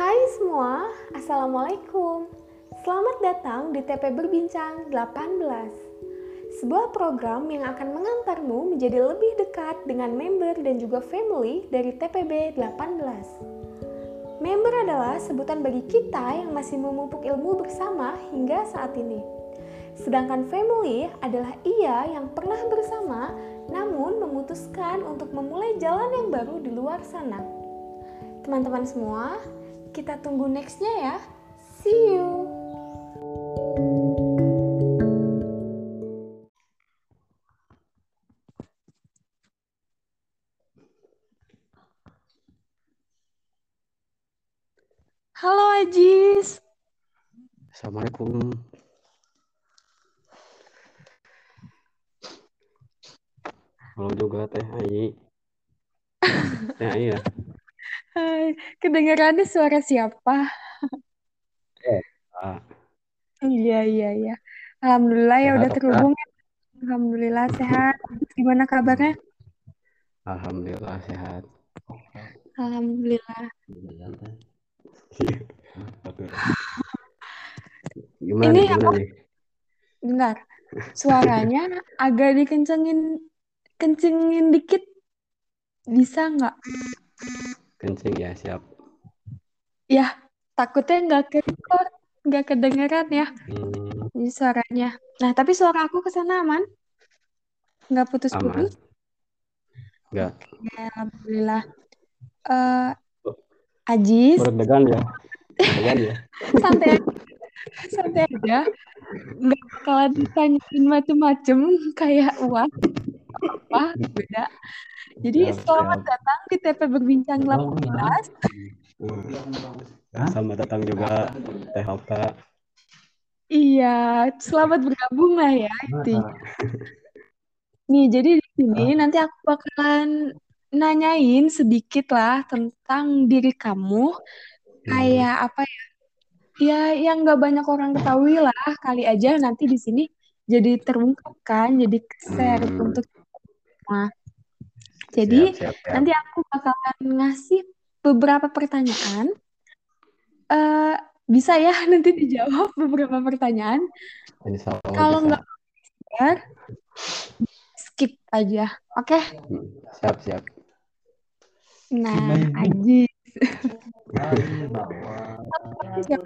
Hai semua, Assalamualaikum. Selamat datang di TP Berbincang 18. Sebuah program yang akan mengantarmu menjadi lebih dekat dengan member dan juga family dari TPB 18. Member adalah sebutan bagi kita yang masih memupuk ilmu bersama hingga saat ini. Sedangkan family adalah ia yang pernah bersama namun memutuskan untuk memulai jalan yang baru di luar sana. Teman-teman semua, kita tunggu nextnya ya. See you. Halo Ajis. Assalamualaikum. Halo juga Teh Ayi. Teh Ayi ya? Hai, kedengarannya suara siapa? Eh, ah, Iya, iya, iya. Alhamdulillah ya sehat udah Oka? terhubung ya. Alhamdulillah sehat. Gimana kabarnya? Alhamdulillah sehat. Alhamdulillah. Gimana Ini gimana apa? nih? Bentar. Suaranya agak dikencengin kencengin dikit bisa nggak? Kencing ya, siap. Ya, takutnya nggak ke nggak kedengeran ya. Hmm, Jadi suaranya. Nah, tapi suara aku ke sana aman? Nggak aman. putus-putus? Enggak. Ya, alhamdulillah. Oh, Ajis, Berdegan ya? Berdegan ya? santai santai aja. Nggak bakalan ditanyain macem-macem kayak uang apa beda. Jadi Siap, selamat siap. datang di TP Berbincang 18. Hmm. Selamat datang juga Teh Oka. Iya, selamat bergabung lah ya intinya. Nih, jadi di sini nanti aku bakalan nanyain sedikit lah tentang diri kamu. Hmm, Kayak apa ya? Ya, yang nggak banyak orang ketahui lah. Kali aja nanti di sini jadi terungkap kan, jadi share hmm. untuk semua. Jadi Siap, siap, siap. nanti aku bakalan ngasih beberapa pertanyaan. Eh, bisa ya nanti dijawab beberapa pertanyaan. Insya Allah Kalau bisa. nggak skip aja. Oke? Hmm, Siap, siap. Nah, Ajis. Siapa?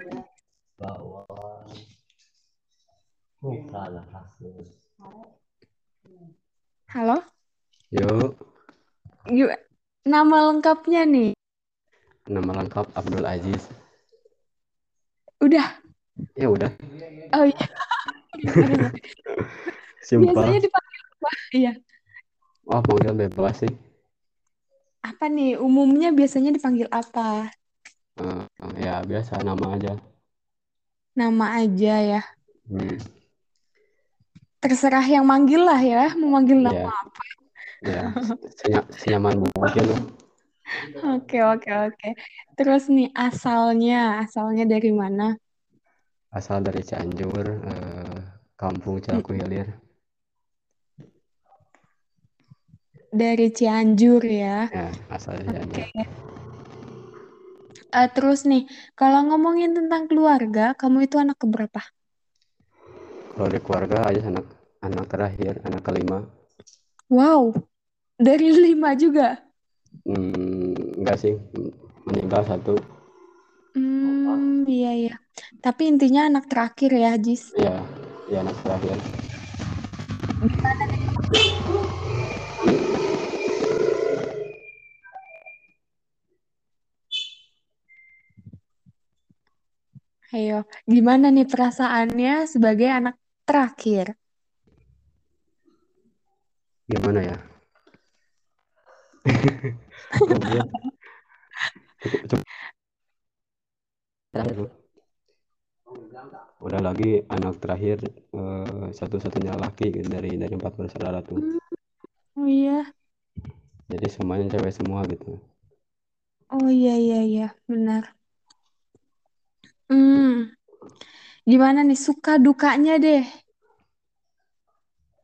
Halo? Yuk, Yuk, nama lengkapnya nih. nama lengkap Abdul Aziz. Udah. Ya udah, Oh iya. Simpel. Biasanya dipanggil apa? Iya. Oh, panggil bebas sih. Apa nih? Umumnya biasanya dipanggil apa? Eh, ya biasa nama aja. Nama aja ya. Hmm, Terserah yang manggil lah ya. Mau manggil nama ya, apa. Ya, senya- senyaman mungkin lah. Oke, oke, oke. Terus nih asalnya. Asalnya dari mana? Asal dari Cianjur, eh, kampung Cilaku Hilir. Dari Cianjur ya. Ya, asal dari Oke. Cianjur. Eh, terus nih, kalau ngomongin tentang keluarga, kamu itu anak keberapa? Kalau di keluarga aja anak anak terakhir, anak kelima. Wow, dari lima juga. Hmm, enggak sih, meninggal satu. Hmm, iya iya. Tapi intinya anak terakhir ya, Jis. Ya, ya anak terakhir. Ayo, gimana nih perasaannya sebagai anak terakhir? Gimana ya? Cukup, cukup. Udah lagi anak terakhir eh, satu-satunya laki dari dari empat bersaudara tuh. Hmm, oh iya. Jadi semuanya cewek semua gitu. Oh iya iya iya, benar. Hmm, gimana nih suka dukanya deh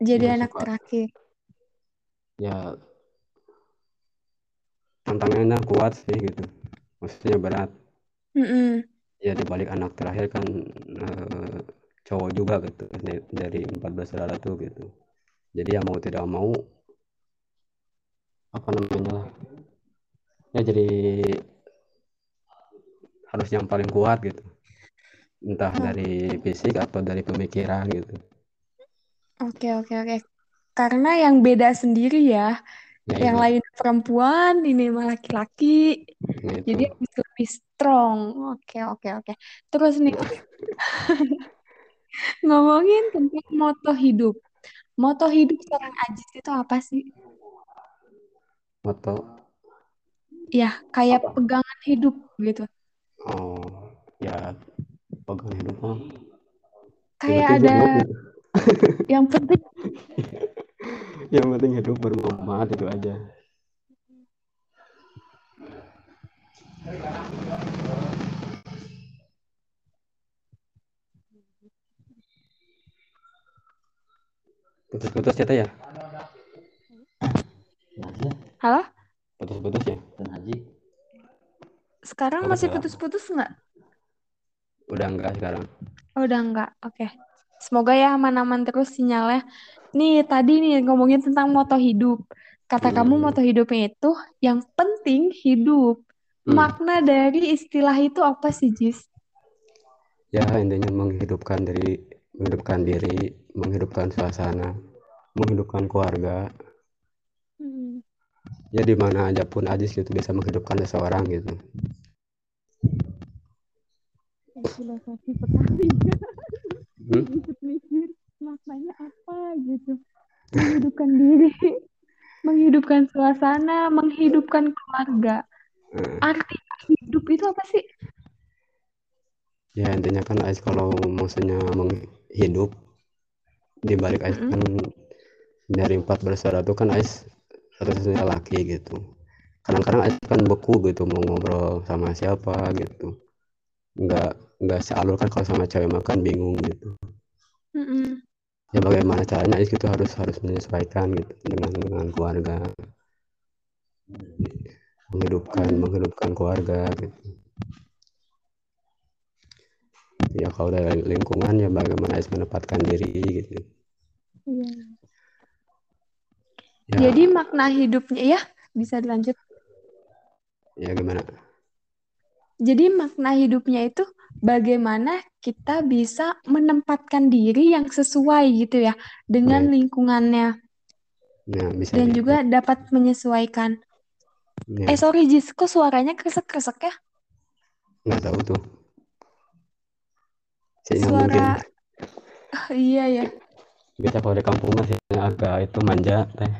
jadi Ya anak suka terakhir? Ya tantangannya kuat sih gitu. Maksudnya berat. Mm-mm. ya di balik anak terakhir kan eh, cowok juga gitu dari- dari 14 bersaudara tuh gitu jadi ya mau tidak mau apa namanya ya jadi harus yang paling kuat gitu entah Oh. dari fisik atau dari pemikiran gitu Oke, oke, oke. Karena yang beda sendiri ya. ya Yang itu lain perempuan, ini mah laki-laki. gitu Jadi harus lebih strong. Oke, oke, oke. Terus nih, ngomongin tentang moto hidup. Moto hidup seorang Ajis itu apa sih? moto Ya, kayak apa pegangan hidup gitu. oh ya pegang hidup mah Kayak ada gitu. yang penting yang penting hidup bermanfaat itu aja putus-putus ya ya Halo? putus-putus ya Sekarang Apa masih salah? putus-putus nggak? udah enggak sekarang Oh, udah nggak. Oke. Semoga ya aman-aman terus sinyalnya. Nih, tadi nih ngomongin tentang moto hidup. Kata kamu Hmm. moto hidupnya itu yang penting hidup. Hmm. Makna dari istilah itu apa sih, Jis? ya intinya menghidupkan diri menghidupkan diri menghidupkan suasana menghidupkan keluarga Hmm. ya di mana aja pun Ajis gitu bisa menghidupkan seseorang gitu Filosofi sekali. Hmm? Maknanya apa gitu. Menghidupkan diri, menghidupkan suasana, menghidupkan keluarga. Eh, Arti hidup itu apa sih? ya intinya kan Ais kalau maksudnya menghidup di balik Ais Mm-mm. kan dari empat bersaudara itu kan Ais satu-satunya laki gitu kadang-kadang Ais kan beku gitu mau ngobrol sama siapa gitu nggak nggak sealur kan kalau sama cewek makan bingung gitu Mm-mm. Ya bagaimana caranya gitu harus harus menyesuaikan gitu dengan dengan keluarga. Menghidupkan menghidupkan keluarga gitu. Ya kalau dari lingkungan ya bagaimana Ais menempatkan diri gitu. Iya. ya. Jadi makna hidupnya ya bisa dilanjut. ya gimana? Jadi makna hidupnya itu bagaimana kita bisa menempatkan diri yang sesuai gitu ya dengan ya lingkungannya ya bisa dan juga dapat menyesuaikan. ya Eh sorry Jis, kok suaranya kresek-kresek ya? nggak tahu tuh mungkin Suara Ah, iya ya. biasa kalau di kampung masih agak itu manja teh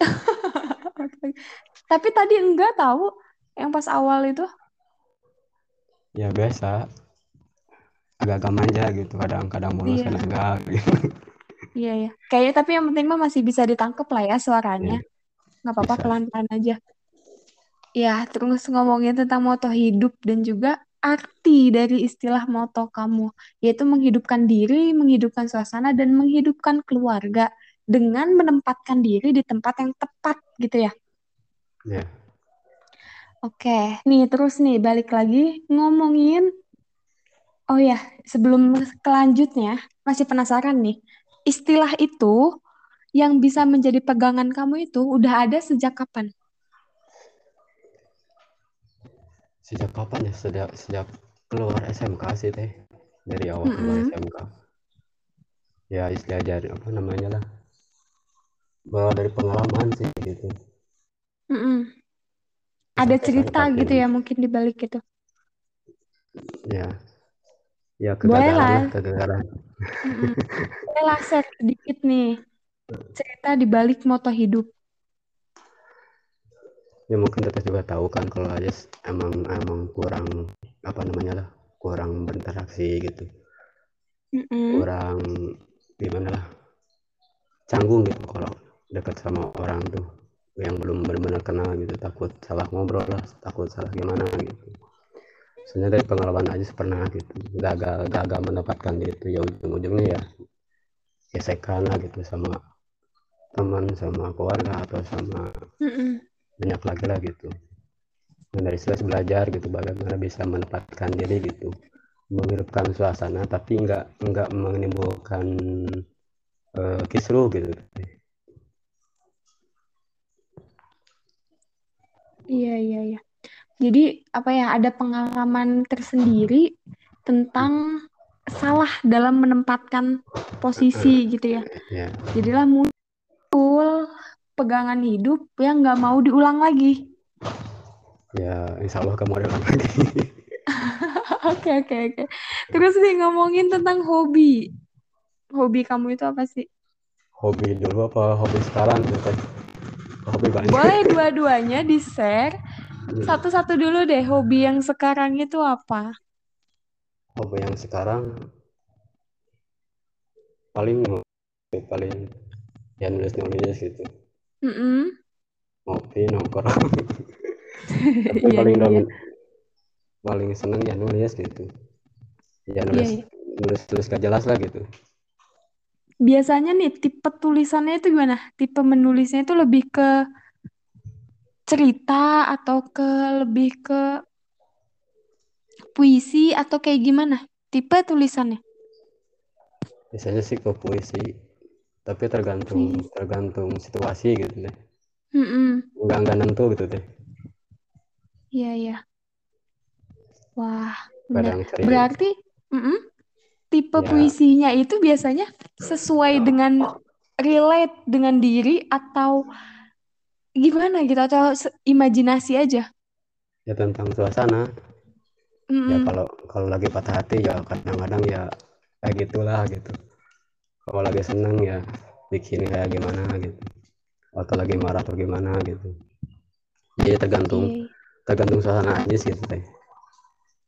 Tapi tadi enggak tahu yang pas awal itu. Ya biasa agak-agak manja gitu kadang-kadang mulus Iya, kadang enggak gitu iya ya. Kayaknya tapi yang penting mah masih bisa ditangkep lah ya ya suaranya. Nggak apa-apa pelan-pelan aja. Ya, terus ngomongin tentang moto hidup dan juga arti dari istilah moto kamu, yaitu menghidupkan diri, menghidupkan suasana, dan menghidupkan keluarga dengan menempatkan diri di tempat yang tepat gitu ya. ya Oke, nih terus nih balik lagi ngomongin, oh ya, sebelum kelanjutnya, masih penasaran nih, istilah itu yang bisa menjadi pegangan kamu itu udah ada sejak kapan? sejak kapan ya sejak sejak keluar SMK sih teh dari awal keluar Mm-mm. SMK ya istilah dari apa namanya lah bawa dari pengalaman sih gitu Mm-mm. Ada cerita gitu ini ya mungkin di balik itu. ya ya kegagalan kegagalan Mm-mm. Boleh lah share sedikit nih cerita di balik moto hidup. ya mungkin kita juga tahu kan kalau aja emang emang kurang apa namanya lah kurang berinteraksi gitu Mm-mm. kurang gimana lah canggung gitu kalau dekat sama orang tuh yang belum benar-benar kenal gitu takut salah ngobrol lah takut salah gimana gitu. Sebenarnya dari pengalaman aja pernah gitu gagal gagal mendapatkan itu ya ujung-ujungnya ya gesekan lah gitu sama teman sama keluarga atau sama Mm-mm. banyak lagi lah gitu. Dari stres belajar gitu bagaimana bisa menempatkan diri gitu menghidupkan suasana tapi nggak nggak menimbulkan uh, kisruh gitu iya iya iya jadi apa ya ada pengalaman tersendiri tentang salah dalam menempatkan posisi gitu ya. Yeah. Jadilah muncul pegangan hidup yang nggak mau diulang lagi. Ya, insya Allah kamu ada lagi. Oke, oke, oke. Terus nih ngomongin tentang hobi. Hobi kamu itu apa sih? Hobi dulu apa hobi sekarang? Gitu? Hobi banyak. Boleh dua-duanya di-share. Hmm. Satu-satu dulu deh, hobi yang sekarang itu apa? Hobi yang sekarang paling paling ya nulis-nulis gitu. Mm -mm. Ngopi, nongkrong. Tapi iya, paling iya, iya. paling seneng ya nulis gitu. Ya nulis iya, iya. nulis tulis gak jelas lah gitu. Biasanya nih tipe tulisannya itu gimana? Tipe menulisnya itu lebih ke cerita atau ke lebih ke puisi atau kayak gimana? Tipe tulisannya? Biasanya sih ke puisi, tapi tergantung puisi. tergantung situasi gitu deh. Mm -mm. Enggak enggak nentu gitu deh. Iya iya. Wah, Berarti mm -mm, tipe ya. puisinya itu biasanya sesuai dengan relate dengan diri atau gimana gitu atau imajinasi aja? Ya tentang suasana. Mm. Ya kalau kalau lagi patah hati ya kadang-kadang ya kayak gitulah gitu. Kalau lagi seneng ya bikin kayak gimana gitu. Atau lagi marah atau gimana gitu. Jadi tergantung okay tergantung suasana aja sih teh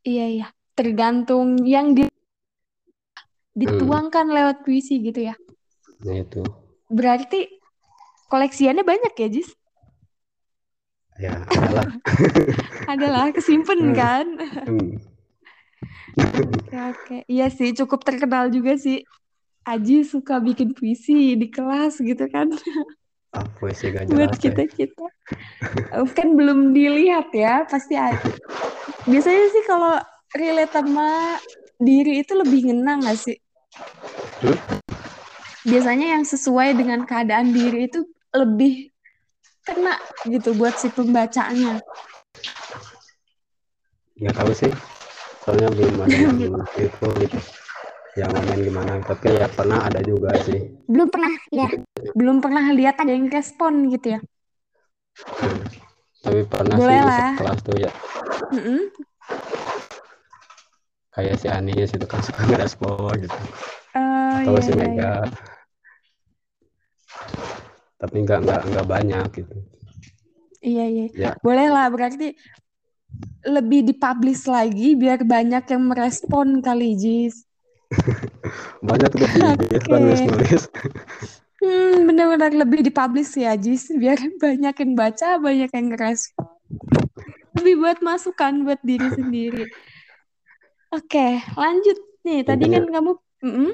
iya iya tergantung yang di dituangkan hmm. lewat puisi gitu ya nah itu berarti koleksiannya banyak ya Jis ya adalah adalah kesimpan hmm. kan hmm. oke oke iya sih cukup terkenal juga sih Aji suka bikin puisi di kelas gitu kan Ah, puisi gak jelas buat kita kita oh, kan belum dilihat ya pasti ada. biasanya sih kalau relate sama diri itu lebih ngenang gak sih? Biasanya yang sesuai dengan keadaan diri itu lebih kena gitu buat si pembacanya nggak tahu sih. Soalnya belum ada yang itu gitu. Yang ngomongin gimana. Tapi ya pernah ada juga sih. Belum pernah ya. Belum pernah lihat ada yang respon gitu ya. Hmm. tapi pernah Boleh sih lah. kelas tuh ya. Mm -hmm. Kayak si Anis itu kan suka ngerespon gitu. Oh, atau iya, si iya, Mega. iya. tapi nggak nggak nggak banyak gitu. Iya iya. Ya. boleh lah berarti lebih dipublish lagi biar banyak yang merespon kali Jis. Banyak tuh okay. nulis nulis hmm, benar-benar lebih dipublish ya Jis. Biar banyak yang baca banyak yang ngerespon. Lebih buat masukan buat diri sendiri oke okay, lanjut nih tadi kan kamu mm -mm.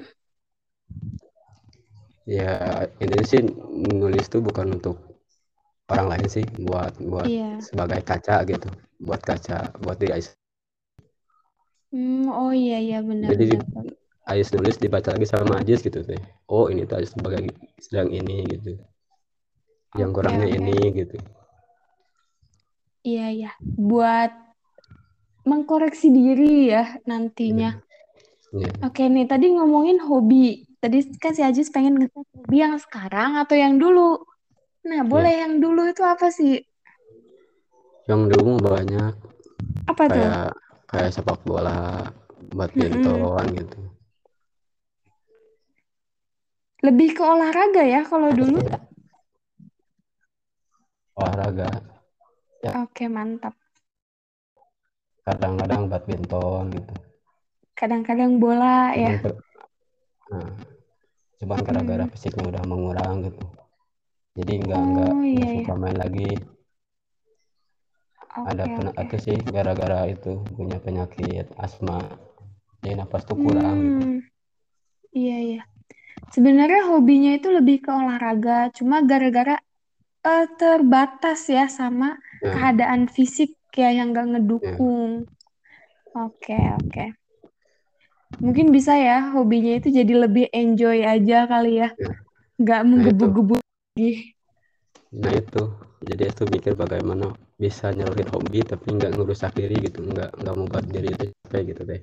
ya ini sih nulis tuh bukan untuk orang lain sih buat buat yeah. sebagai kaca gitu buat kaca buat diri Hmm, oh iya iya benar. Jadi benar. Ais nulis dibaca lagi sama Ajis gitu teh oh ini tuh Ais sebagai sedang ini gitu yang okay, kurangnya okay. ini gitu iya iya buat mengkoreksi diri ya nantinya yeah. Yeah. oke nih tadi ngomongin hobi tadi kan si Ajis pengen ngetes hobi yang sekarang atau yang dulu nah boleh yeah. yang dulu itu apa sih yang dulu banyak apa kayak, tuh kayak sepak bola badminton mm -hmm. gitu lebih ke olahraga ya kalau dulu. Olahraga. Ya. Oke, mantap. Kadang-kadang badminton gitu. Kadang-kadang bola ya. Nah, cuman gara-gara hmm. fisiknya udah mengurang gitu. Jadi nggak oh, nggak iya, suka iya. main lagi. Okay, Ada pernah okay. sih gara-gara itu punya penyakit asma. Jadi nafas tuh kurang gitu. hmm. gitu. Iya iya. Sebenarnya hobinya itu lebih ke olahraga, cuma gara-gara uh, terbatas ya sama hmm. keadaan fisik ya yang nggak ngedukung. Oke, oke. Mungkin bisa ya hobinya itu jadi lebih enjoy aja kali ya. Ya. Nggak Nah menggebu-gebu lagi. nah itu. Jadi itu mikir bagaimana bisa nyalurin hobi tapi nggak ngerusak diri gitu, nggak nggak membuat diri itu capek gitu deh.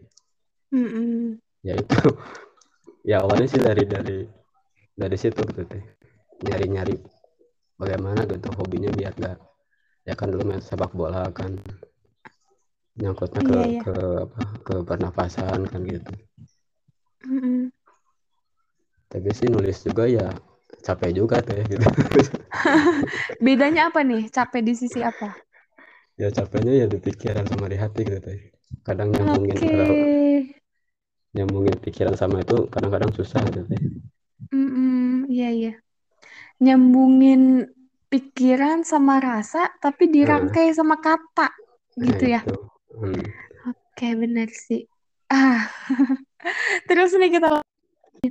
Mm-mm. Ya itu. Ya awalnya sih dari dari dari situ gitu teh. Nyari-nyari bagaimana gitu hobinya biar nggak ya kan dulu main sepak bola kan nyangkutnya ke Iya, iya. ke apa ke pernafasan kan gitu. Mm-mm. Tapi sih nulis juga ya capek juga teh gitu. Bedanya apa nih? Capek di sisi apa? ya capeknya ya di pikiran sama di hati gitu teh. Kadang nyambungin Oke. kalau nyambungin pikiran sama itu kadang-kadang susah gitu teh. Mm-mm. Iya, iya. Nyambungin pikiran sama rasa, tapi dirangkai sama kata, nah gitu ya. itu. Hmm. Oke, benar sih. Ah, terus nih kita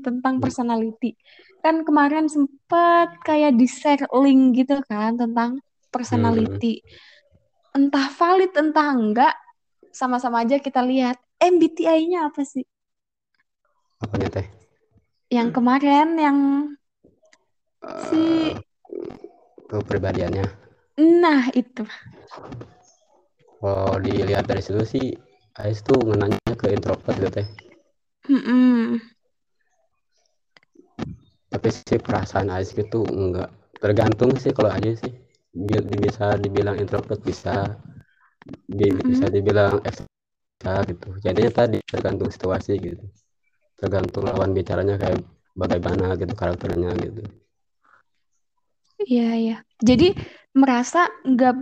tentang Hmm. personality. Kan kemarin sempat kayak di-share link gitu kan tentang Hmm. personality. Entah valid, entah enggak, sama-sama aja kita lihat. MBTI-nya apa sih? Apanya teh? Yang kemarin yang si Eh, kepribadiannya. nah itu. Kalau dilihat dari situ sih Ais tuh ngenanya ke introvert gitu teh. Mm-mm. Tapi sih perasaan Ais gitu enggak tergantung sih kalau aja sih Bi- bisa dibilang introvert bisa bi- bisa Mm-mm. dibilang ekstrovert gitu. Jadinya tadi tergantung situasi gitu. Tergantung lawan bicaranya kayak bagaimana gitu karakternya gitu. Iya, iya. Jadi merasa nggak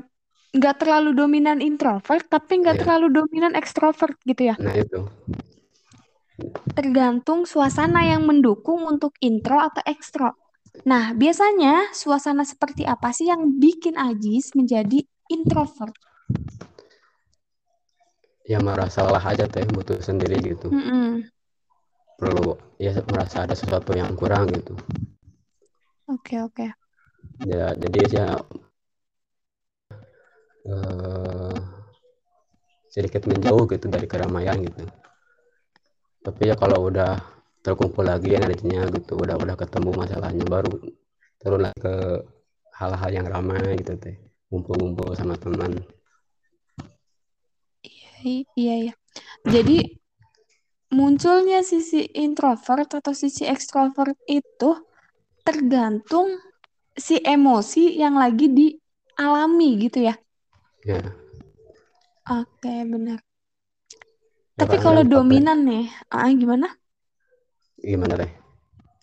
nggak terlalu dominan introvert, tapi nggak Iya. terlalu dominan ekstrovert gitu ya. Nah itu. Tergantung suasana yang mendukung untuk intro atau ekstro. Nah, biasanya suasana seperti apa sih yang bikin Ajis menjadi introvert? Ya merasa lelah aja teh butuh sendiri gitu. Mm-mm. Perlu ya merasa ada sesuatu yang kurang gitu. Oke, oke. Ya jadi ya eh, sedikit menjauh gitu dari keramaian gitu. Tapi ya kalau udah terkumpul lagi energinya gitu, udah udah ketemu masalahnya baru turun lagi ke hal-hal yang ramai gitu teh. Ngumpul-ngumpul sama teman. Iya, iya. Jadi munculnya sisi introvert atau sisi ekstrovert itu tergantung si emosi yang lagi dialami gitu ya. Ya, Oke, benar. ya Tapi kalau dominan nih, ah, gimana? Gimana teh?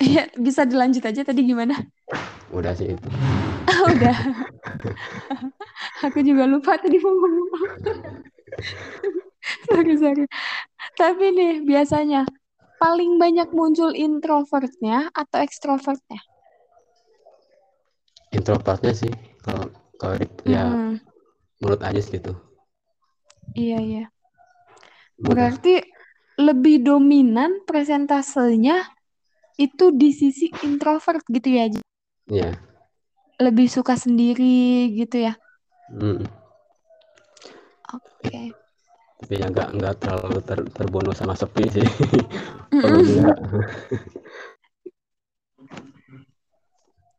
Ya, bisa dilanjut aja tadi gimana? Udah sih itu. Ah, udah. Aku juga lupa tadi mau ngomong apa. Sorry, sorry. Tapi nih, biasanya paling banyak muncul introvertnya atau ekstrovertnya? Introvertnya sih kalau kalau ya menurut Ajis gitu. Iya, iya. Berarti lebih dominan presentasenya itu di sisi introvert gitu ya. Ji? Ya. Lebih suka sendiri gitu ya. Mm. Oke. Tapi ya nggak nggak terlalu ter, terbunuh sama sepi sih. Kalau Mm-mm.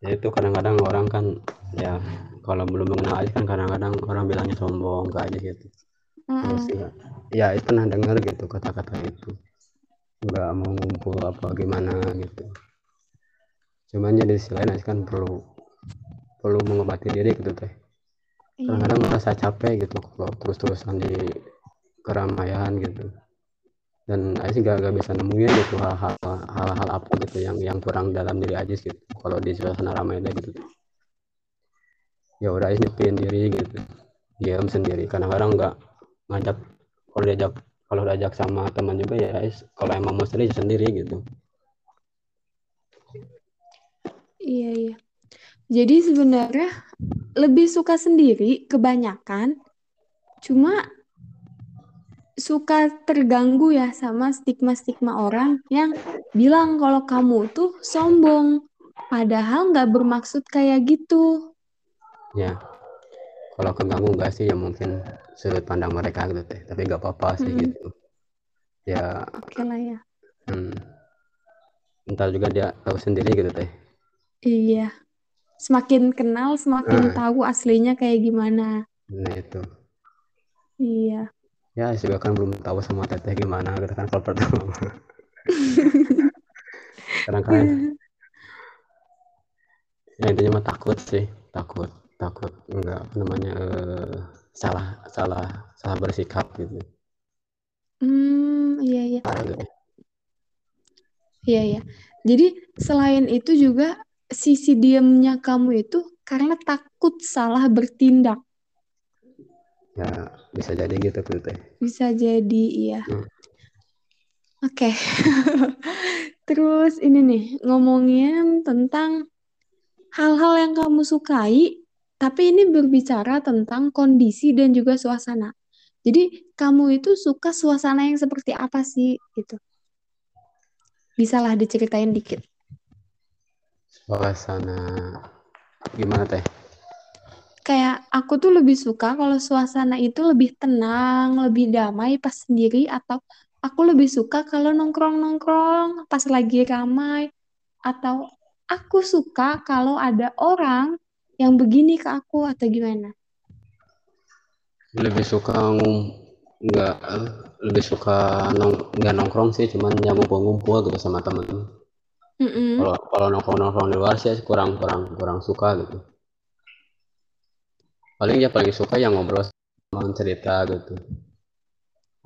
ya itu kadang-kadang orang kan ya kalau belum mengenal Ajis kan kadang-kadang orang bilangnya sombong ke Ajis gitu. Terus ya, ya itu pernah dengar gitu kata-kata itu. Nggak mau ngumpul apa gimana gitu. Cuman jadi di sisi lain kan perlu perlu mengobati diri gitu teh. Iya. Kadang-kadang merasa capek gitu kalau terus-terusan di keramaian gitu. Dan Ajis nggak nggak bisa nemuin gitu hal-hal hal-hal apa gitu yang yang kurang dalam diri Ajis gitu. Kalau di suasana ramai gitu. Ya udah Ajis nyepin diri gitu. Diam sendiri. Kadang-kadang nggak ngajak kalau diajak kalau diajak sama teman juga ya Ajis kalau emang mau sendiri ya sendiri gitu. Iya, iya. Jadi sebenarnya lebih suka sendiri kebanyakan, cuma suka terganggu ya sama stigma-stigma orang yang bilang kalau kamu tuh sombong, padahal nggak bermaksud kayak gitu. Ya. kalau keganggu enggak sih ya mungkin sudut pandang mereka gitu teh tapi nggak apa-apa sih Mm-mm. gitu ya Oke lah ya. hmm, ntar juga dia tahu sendiri gitu teh Iya. Semakin kenal, semakin Nah. tahu aslinya kayak gimana. nah itu Iya. Ya juga kan belum tahu sama teteh gimana gitu kan kalau pertama kadang kan ya intinya mah takut sih takut takut enggak apa namanya eh, salah salah salah bersikap gitu Hmm, iya iya. Gitu. Iya iya. Jadi selain itu juga sisi diamnya kamu itu karena takut salah bertindak. Ya bisa jadi gitu gitu teh Bisa jadi iya. Hmm. Oke. Terus ini nih, ngomongin tentang hal-hal yang kamu sukai, tapi ini berbicara tentang kondisi dan juga suasana. Jadi kamu itu suka suasana yang seperti apa sih gitu? Bisalah diceritain dikit. suasana gimana teh Kayak aku tuh lebih suka kalau suasana itu lebih tenang, lebih damai pas sendiri atau aku lebih suka kalau nongkrong-nongkrong pas lagi ramai atau aku suka kalau ada orang yang begini ke aku atau gimana? lebih suka nggak lebih suka nong nggak nongkrong sih cuman yang ngumpul-ngumpul gitu sama temen Mm-mm. kalau kalau nongkrong nongkrong di luar sih kurang kurang kurang suka gitu paling ya paling suka yang ngobrol sama cerita gitu.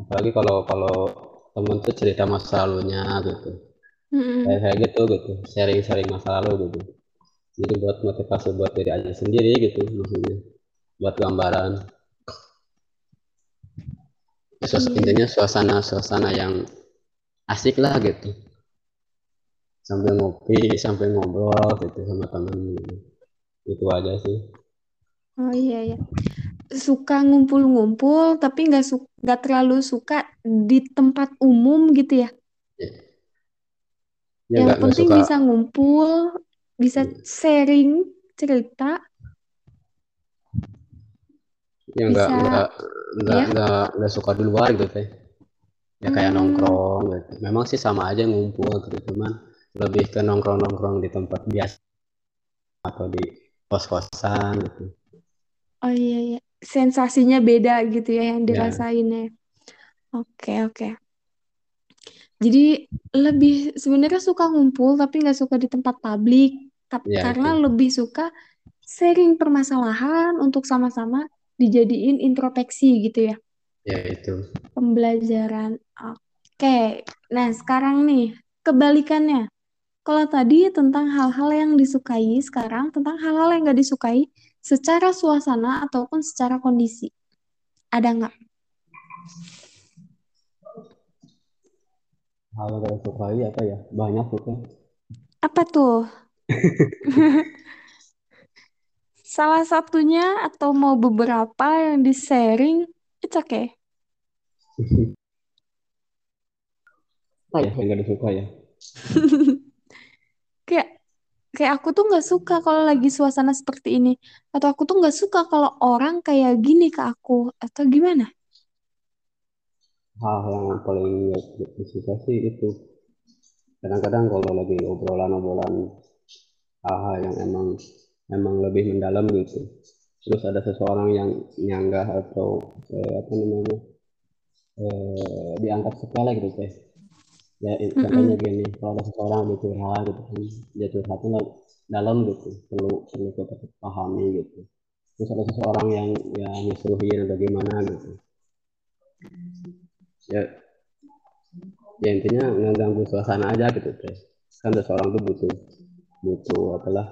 Apalagi kalau kalau temen tuh cerita masa lalunya gitu. Mm-mm. kayak kayak gitu gitu sharing sharing masa lalu gitu. Jadi buat motivasi buat diri aja sendiri gitu maksudnya. Buat gambaran. Suas- Iya. intinya suasana suasana yang asik lah gitu. Sambil ngopi sambil ngobrol gitu sama temen gitu. itu aja sih Oh iya ya. Suka ngumpul-ngumpul tapi nggak su nggak terlalu suka di tempat umum gitu ya. ya Yang nggak penting suka. bisa ngumpul, bisa sharing cerita, ya nggak nggak nggak ya. nggak nggak suka di luar gitu teh. Ya kayak Hmm, nongkrong gitu. Memang sih sama aja ngumpul gitu cuman lebih ke nongkrong nongkrong di tempat biasa atau di kos kosan gitu oh iya iya. Sensasinya beda gitu ya yang ya dirasainnya. Oke oke. Jadi lebih sebenarnya suka ngumpul tapi nggak suka di tempat publik. Tap- ya karena itu lebih suka sharing permasalahan untuk sama-sama dijadiin introspeksi gitu ya. ya itu Pembelajaran. Oke. Nah, sekarang nih, kebalikannya. Kalau tadi tentang hal-hal yang disukai, sekarang tentang hal-hal yang nggak disukai secara suasana ataupun secara kondisi. Ada nggak? hal yang sukai apa ya banyak gitu Apa tuh? Salah satunya atau mau beberapa yang di-sharing, it's okay. ya yang nggak disuka ya Kayak kayak aku tuh nggak suka kalau lagi suasana seperti ini. Atau aku tuh nggak suka kalau orang kayak gini ke aku. Atau gimana? hal yang paling disuka sih itu kadang-kadang kalau lagi obrolan-obrolan hal-hal yang emang emang lebih mendalam gitu terus ada seseorang yang nyanggah atau eh, apa namanya eh, dianggap sepele gitu teh ya i- contohnya Mm-mm. gini kalau ada seseorang dia curhat gitu kan dia curhatnya dalam gitu perlu perlu kita pahami gitu. Terus ada seseorang yang yang nyusuhin atau gimana gitu. Ya ya intinya ngeganggu suasana aja gitu teh kan seseorang tuh butuh butuh apalah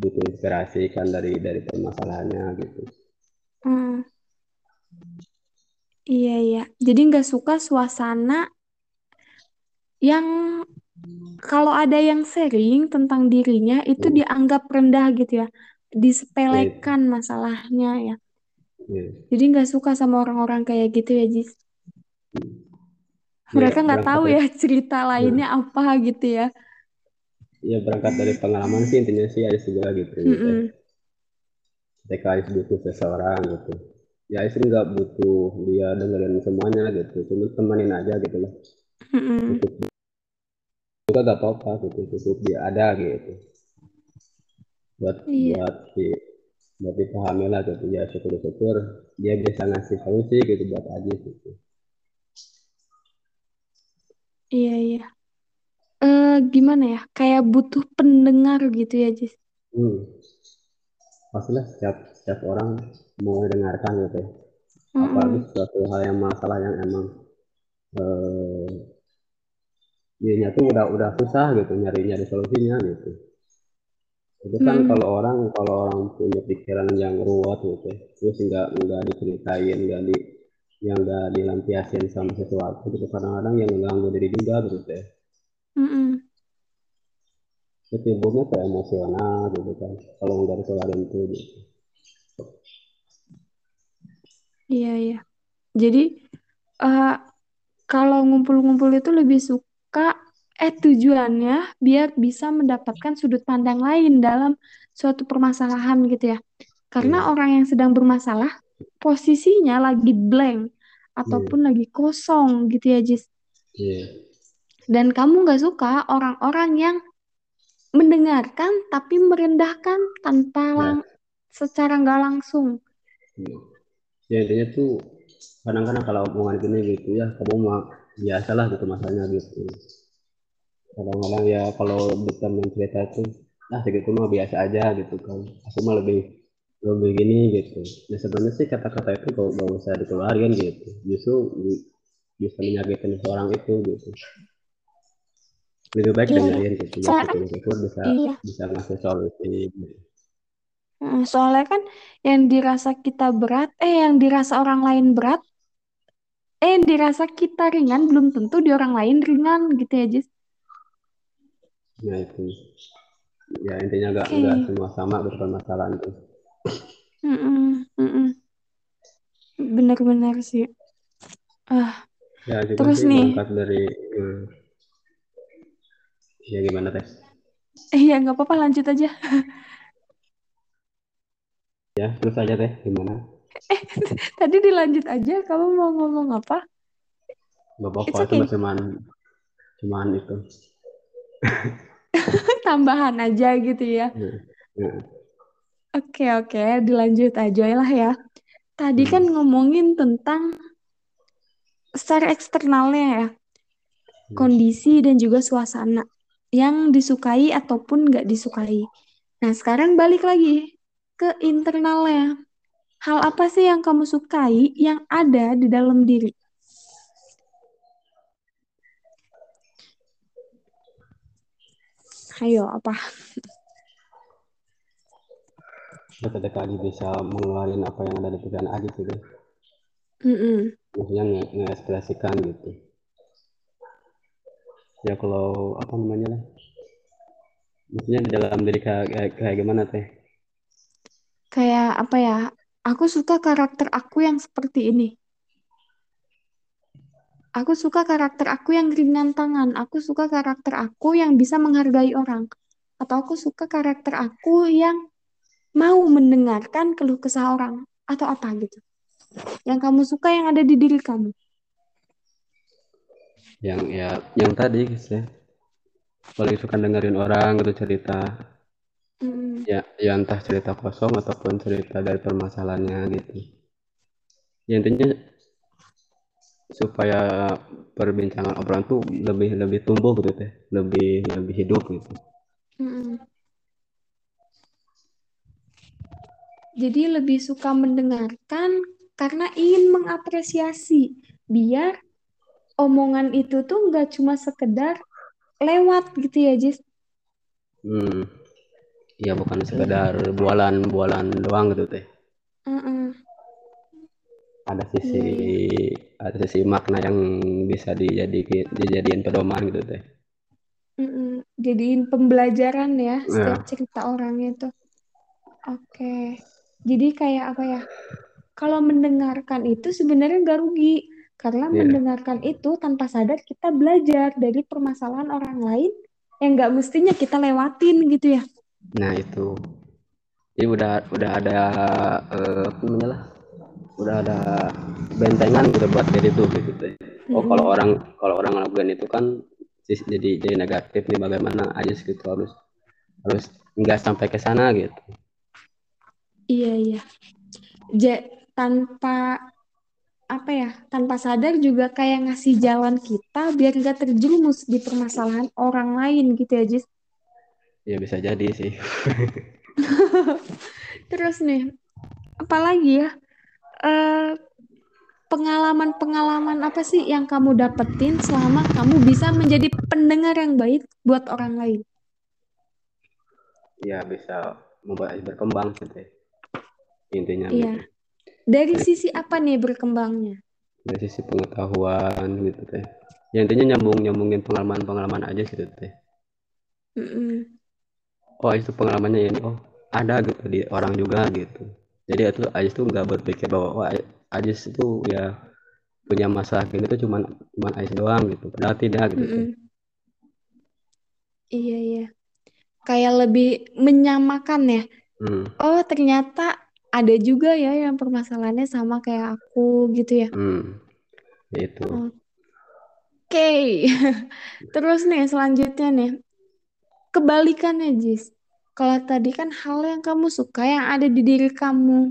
butuh inspirasi kan dari dari permasalahannya gitu. Hmm, iya iya. Jadi nggak suka suasana yang kalau ada yang sharing tentang dirinya itu Hmm, dianggap rendah gitu ya, ya disepelekan masalahnya ya. ya, Jadi nggak suka sama orang-orang kayak gitu ya, Jis. ya Mereka nggak berangkat tahu ya cerita lainnya apa gitu ya. ya berangkat dari pengalaman sih intinya sih ada juga gitu gitu Mm-mm. ketika Ais butuh seseorang gitu ya Ais nggak butuh dia dengerin semuanya gitu cuma temenin aja gitu lah Mm-mm. Juga gak apa-apa gitu cukup dia ada gitu buat Iya. buat di buat dipahami lah gitu ya syukur-syukur dia bisa ngasih solusi gitu buat Ajis gitu Iya, iya. Eh, gimana ya? Kayak butuh pendengar gitu ya, Jis. hmm. pastilah setiap setiap orang mau mendengarkan gitu ya apalagi Mm-mm. suatu hal yang masalah yang emang eh, dianya tuh udah udah susah gitu nyari nyari solusinya gitu itu kan Mm-mm. kalau orang kalau orang punya pikiran yang ruwet gitu ya, terus nggak nggak diceritain nggak di yang nggak dilampiasin sama sesuatu gitu kadang-kadang yang mengganggu diri juga gitu ya itu timbulnya ke emosional gitu kan kalau nggak dikeluarin tuh gitu. Iya, iya. Jadi, eh, kalau ngumpul-ngumpul itu lebih suka, eh tujuannya biar bisa mendapatkan sudut pandang lain dalam suatu permasalahan gitu ya. Karena Iya, orang yang sedang bermasalah, posisinya lagi blank ataupun lagi kosong gitu ya, Jis. iya. Dan kamu nggak suka orang-orang yang mendengarkan tapi merendahkan tanpa lang secara nggak langsung. iya. ya intinya tuh kadang-kadang kalau omongan gini gitu ya kamu mah biasalah gitu masalahnya gitu. Kadang-kadang ya kalau ditemen cerita tuh ah segitu mah biasa aja gitu kan. Aku mah lebih lebih gini gitu. Nah sebenarnya sih kata-kata itu gak, gak usah dikeluarin gitu. Justru bi- bisa menyakitin seorang itu gitu. Lebih baik Iya, dengerin gitu. Ya soalnya syukur-syukur bisa iya. bisa ngasih solusi gitu. Heeh, Soalnya kan yang dirasa kita berat, eh yang dirasa orang lain berat, eh dirasa kita ringan belum tentu di orang lain ringan gitu ya, Jis. nah itu ya intinya nggak Oke. nggak semua sama gitu permasalahan tuh Mm-mm, mm-mm. Bener-bener sih. Ah, ya terus nih, berangkat dari eh, ya gimana teh eh ya nggak apa-apa lanjut aja. ya terus aja teh gimana Tadi dilanjut aja, kamu mau ngomong apa? Gak It's apa-apa, okay. cuma cuman cuman itu. Tambahan aja gitu ya. Ya, ya, Oke, oke, dilanjut aja lah ya. Tadi kan hmm, ngomongin tentang secara eksternalnya ya, hmm. kondisi dan juga suasana yang disukai ataupun nggak disukai. Nah, sekarang balik lagi ke internalnya. Hal apa sih yang kamu sukai yang ada di dalam diri? Ayo, apa? Ketika dia bisa mengeluarkan apa yang ada di pikiran Adi gitu deh. Mm-mm. Maksudnya nge ngekspresikan gitu. Ya kalau apa namanya lah. Maksudnya di dalam diri kayak, kayak gimana teh? Kayak apa ya? Aku suka karakter aku yang seperti ini. Aku suka karakter aku yang ringan tangan. Aku suka karakter aku yang bisa menghargai orang. Atau aku suka karakter aku yang mau mendengarkan keluh kesah orang. Atau apa gitu. Yang kamu suka yang ada di diri kamu. Yang ya yang tadi guys ya. Paling suka dengerin orang gitu cerita. Mm-mm. Ya, ya entah cerita kosong ataupun cerita dari permasalahannya gitu. Ya intinya supaya perbincangan obrolan tuh lebih lebih tumbuh gitu teh lebih lebih hidup gitu Mm-mm. Jadi lebih suka mendengarkan karena ingin mengapresiasi. Biar omongan itu tuh nggak cuma sekedar lewat gitu ya, Jis. hmm ya bukan sekedar bualan bualan doang gitu teh Mm-mm. ada sisi Iya, iya. ada sisi makna yang bisa dijadiin dijadiin pedoman gitu teh Mm-mm. Jadiin pembelajaran ya nah setiap cerita orang itu. Oke. Jadi kayak apa ya? Kalau mendengarkan itu sebenarnya nggak rugi. Karena ya mendengarkan itu tanpa sadar kita belajar dari permasalahan orang lain yang nggak mestinya kita lewatin gitu ya. Nah itu. Jadi udah udah ada uh, apa namanya udah ada bentengan gitu buat diri itu gitu. Oh mm-hmm. kalau orang kalau orang ngelakuin itu kan jadi jadi negatif nih bagaimana aja gitu harus harus nggak sampai ke sana gitu. Iya iya. Ja, tanpa apa ya tanpa sadar juga kayak ngasih jalan kita biar nggak terjerumus di permasalahan orang lain gitu ya Jis ya bisa jadi sih terus nih apalagi ya pengalaman pengalaman-pengalaman apa sih yang kamu dapetin selama kamu bisa menjadi pendengar yang baik buat orang lain ya bisa membuat berkembang gitu ya. intinya iya. gitu. dari sisi apa nih berkembangnya dari sisi pengetahuan gitu teh ya intinya nyambung nyambungin pengalaman pengalaman aja gitu teh mm -mm. Oh itu pengalamannya ini. Oh ada gitu di orang juga gitu. Jadi itu Ajis tuh nggak berpikir bahwa wah Ajis itu ya punya masalah gini tuh cuman cuman Ajis doang gitu. Padahal tidak gitu mm -mm. iya iya. Kayak lebih menyamakan ya. Mm. oh ternyata ada juga ya yang permasalahannya sama kayak aku gitu ya. Mm. itu. Oke. Okay. terus nih selanjutnya nih kebalikannya Jis kalau tadi kan hal yang kamu suka yang ada di diri kamu,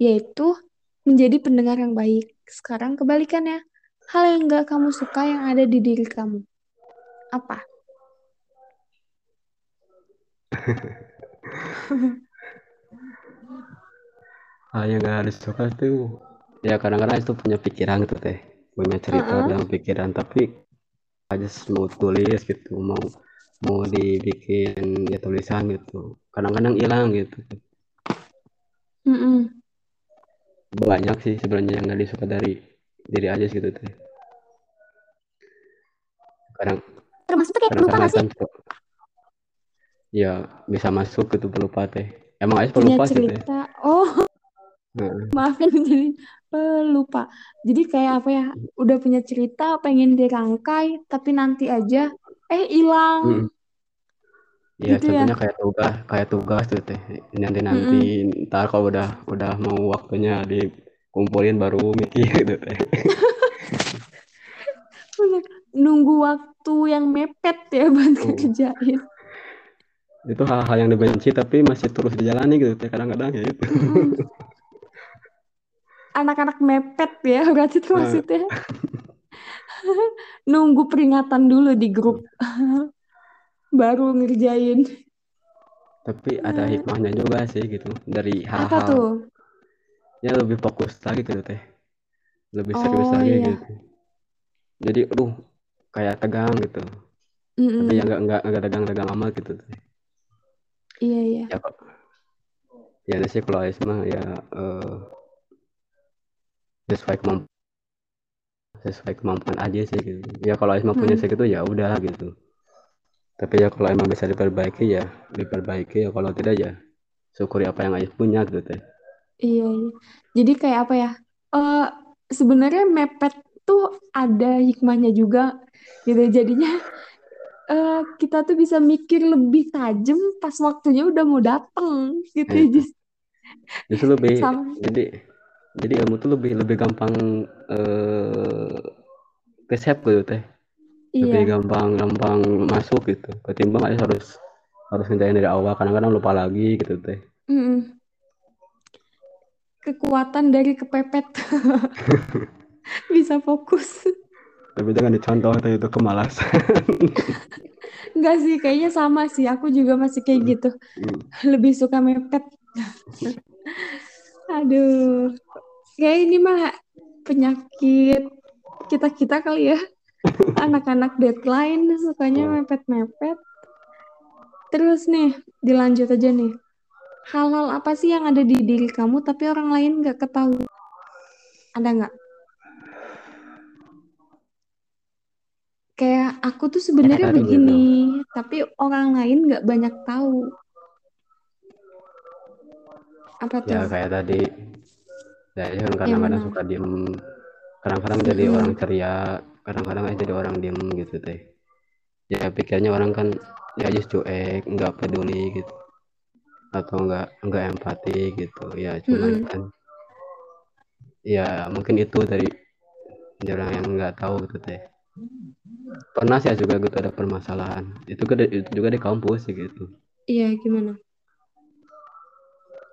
yaitu menjadi pendengar yang baik. Sekarang kebalikannya, hal yang gak kamu suka yang ada di diri kamu. Apa? hal yang gak harus suka itu ya kadang-kadang itu punya pikiran gitu teh punya cerita uh -uh. dalam pikiran tapi aja mau tulis gitu mau mau dibikin ya tulisan gitu. Kadang-kadang hilang gitu. Mm -mm. banyak sih sebenarnya yang nggak disuka dari diri aja gitu teh kadang termasuk kayak pelupa nggak sih? ya bisa masuk gitu pelupa teh. Emang aja pelupa sih teh. oh. Hmm. maafin jadi pelupa. Jadi kayak apa ya udah punya cerita pengen dirangkai tapi nanti aja eh hilang hmm. ya gitu ya? kayak tugas kayak tugas tuh teh nanti nanti mm-hmm. ntar kalau udah udah mau waktunya dikumpulin baru mikir gitu teh nunggu waktu yang mepet ya buat oh. kerjain itu hal-hal yang dibenci tapi masih terus dijalani gitu teh kadang-kadang ya itu anak-anak mepet ya berarti itu nah. maksudnya nunggu peringatan dulu di grup. Baru ngerjain. Tapi ada hikmahnya juga sih gitu dari hal-hal. Ya lebih fokus lagi gitu teh. Lebih serius oh, lagi iya. gitu. Jadi aduh kayak tegang gitu. Mm -mm. tapi ya nggak nggak nggak tegang-tegang amat gitu teh. Iya iya. Ya ya sih kalau ya uh, sesuai kemampuan sesuai kemampuan aja sih gitu. Ya kalau Isma hmm. punya segitu ya udah gitu. Tapi ya kalau emang bisa diperbaiki ya diperbaiki. Ya kalau tidak ya syukuri apa yang Ais punya gitu teh. Iya, iya. jadi kayak apa ya? Uh, sebenarnya mepet tuh ada hikmahnya juga gitu. Jadinya uh, kita tuh bisa mikir lebih tajam pas waktunya udah mau dateng gitu ya, just justru lebih Sama. jadi jadi ilmu tuh lebih lebih gampang eh kesep gitu teh lebih iya. gampang gampang masuk gitu ketimbang aja harus harus ngerjain dari awal kadang-kadang lupa lagi gitu teh mm kekuatan dari kepepet bisa fokus tapi jangan dicontoh itu kemalasan Enggak sih, kayaknya sama sih. Aku juga masih kayak gitu. Mm. Lebih suka mepet. Aduh kayak ini mah penyakit kita kita kali ya. Anak-anak deadline sukanya mepet-mepet. Terus nih dilanjut aja nih. Hal-hal apa sih yang ada di diri kamu tapi orang lain nggak ketahui? Ada nggak? Kayak aku tuh sebenarnya begini tapi orang lain nggak banyak tahu. Apa ya, tuh? ya kayak tadi saya kan kadang-kadang suka diem kadang-kadang jadi hmm. orang ceria kadang-kadang jadi orang diem gitu teh ya pikirnya orang kan ya aja cuek nggak peduli gitu. Atau enggak enggak empati gitu ya cuman Mm-mm. kan. Ya mungkin itu dari orang yang nggak tahu gitu teh pernah sih juga gitu ada permasalahan. Itu juga di- juga di kampus sih gitu. Iya, gimana?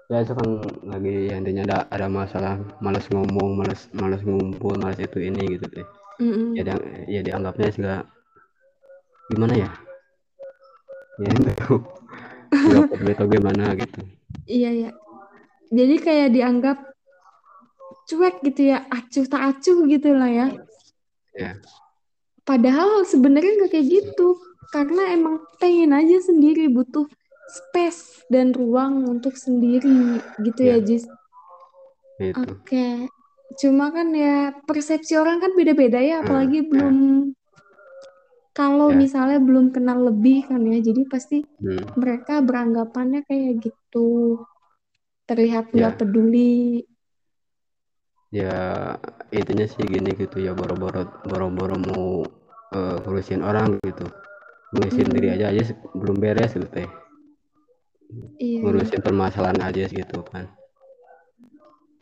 Ya itu kan lagi ya, intinya ada ada masalah malas ngomong malas malas ngumpul malas itu ini gitu teh Mm-mm. ya dia, ya dianggapnya juga gimana ya ya itu nggak peduli atau gimana gitu Iya, ya. Jadi kayak dianggap cuek gitu ya, acuh tak acuh gitu lah ya. ya Padahal sebenarnya nggak kayak gitu. Karena emang pengen aja sendiri, butuh space dan ruang untuk sendiri gitu ya, ya Jis. itu Oke. Cuma kan ya persepsi orang kan beda-beda ya, Hmm, apalagi ya. belum kalau Ya. misalnya belum kenal lebih kan ya. Jadi pasti hmm, mereka beranggapannya kayak gitu. Terlihat nggak Ya. peduli. ya intinya sih gini gitu ya boro-boro boro-boro mau eh, ngurusin orang gitu ngurusin diri Mm-mm. aja aja belum beres gitu teh Iya, ngurusin permasalahan aja gitu kan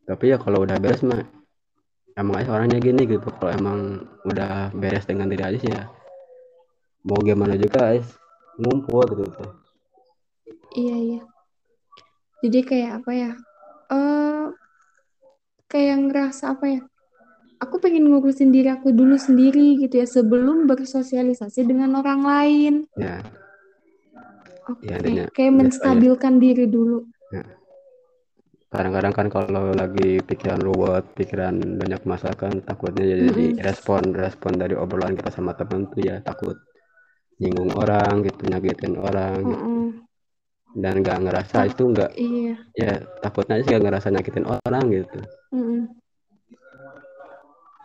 tapi ya kalau udah beres mah emang aja orangnya gini gitu kalau emang udah beres dengan diri aja sih ya mau gimana juga guys ngumpul gitu Iya, iya. Jadi kayak apa ya? Eh, kayak ngerasa apa ya? Aku pengen ngurusin diri aku dulu sendiri gitu ya sebelum bersosialisasi dengan orang lain. ya Oke, ya intinya kayak biasanya menstabilkan diri dulu. kadang-kadang kan kalau lagi pikiran ruwet pikiran banyak masalah kan takutnya jadi Mm-mm. respon respon dari obrolan kita sama teman tuh ya takut nyinggung orang gitu nyakitin orang gitu dan nggak ngerasa Tak- itu nggak Iya. ya takutnya sih nggak ngerasa nyakitin orang gitu Mm-mm.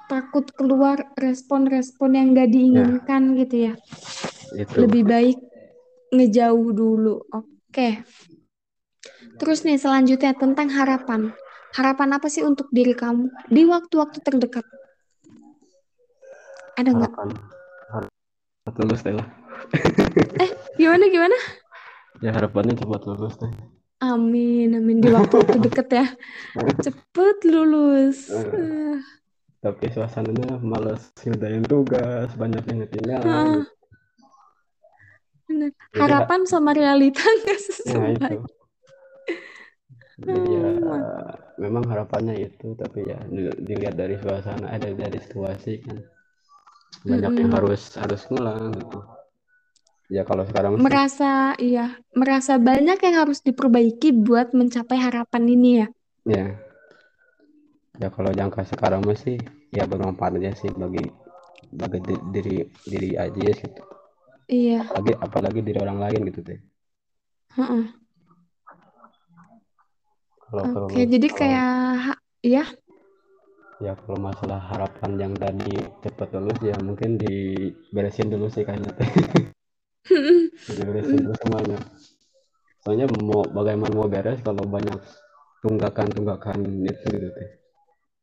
Takut keluar respon-respon yang gak ya diinginkan gitu ya. itu Lebih baik ngejauh dulu. Oke. Terus nih selanjutnya tentang harapan. Harapan apa sih untuk diri kamu di waktu-waktu terdekat? Ada nggak? harapan harapan lulus teh lah Eh, gimana gimana? ya harapannya cepat lulus teh Amin, amin di waktu-waktu deket ya. Cepet lulus. Eh, tapi suasananya males ngerjain tugas banyak yang ketinggalan ha- Harapan sama realita nggak ya sesuai. itu. Jadi ya Hmm, memang harapannya itu tapi ya di- dilihat dari suasana ada dari situasi kan. Banyak yang mm-mm. harus harus ngulang gitu. Ya kalau sekarang sih. Merasa, iya, merasa banyak yang harus diperbaiki buat mencapai harapan ini ya. ya. Ya kalau jangka sekarang masih ya bermanfaat aja sih bagi bagi di- diri diri aja gitu Iya, apalagi apalagi diri orang lain gitu deh heeh. kalau Oke, jadi kalau kayak, ya, ya kalau masalah harapan yang tadi cepat lulus ya mungkin diberesin dulu sih kayaknya teh. Diberesin dulu semuanya. Soalnya mau bagaimana mau beres kalau banyak tunggakan-tunggakan itu gitu teh.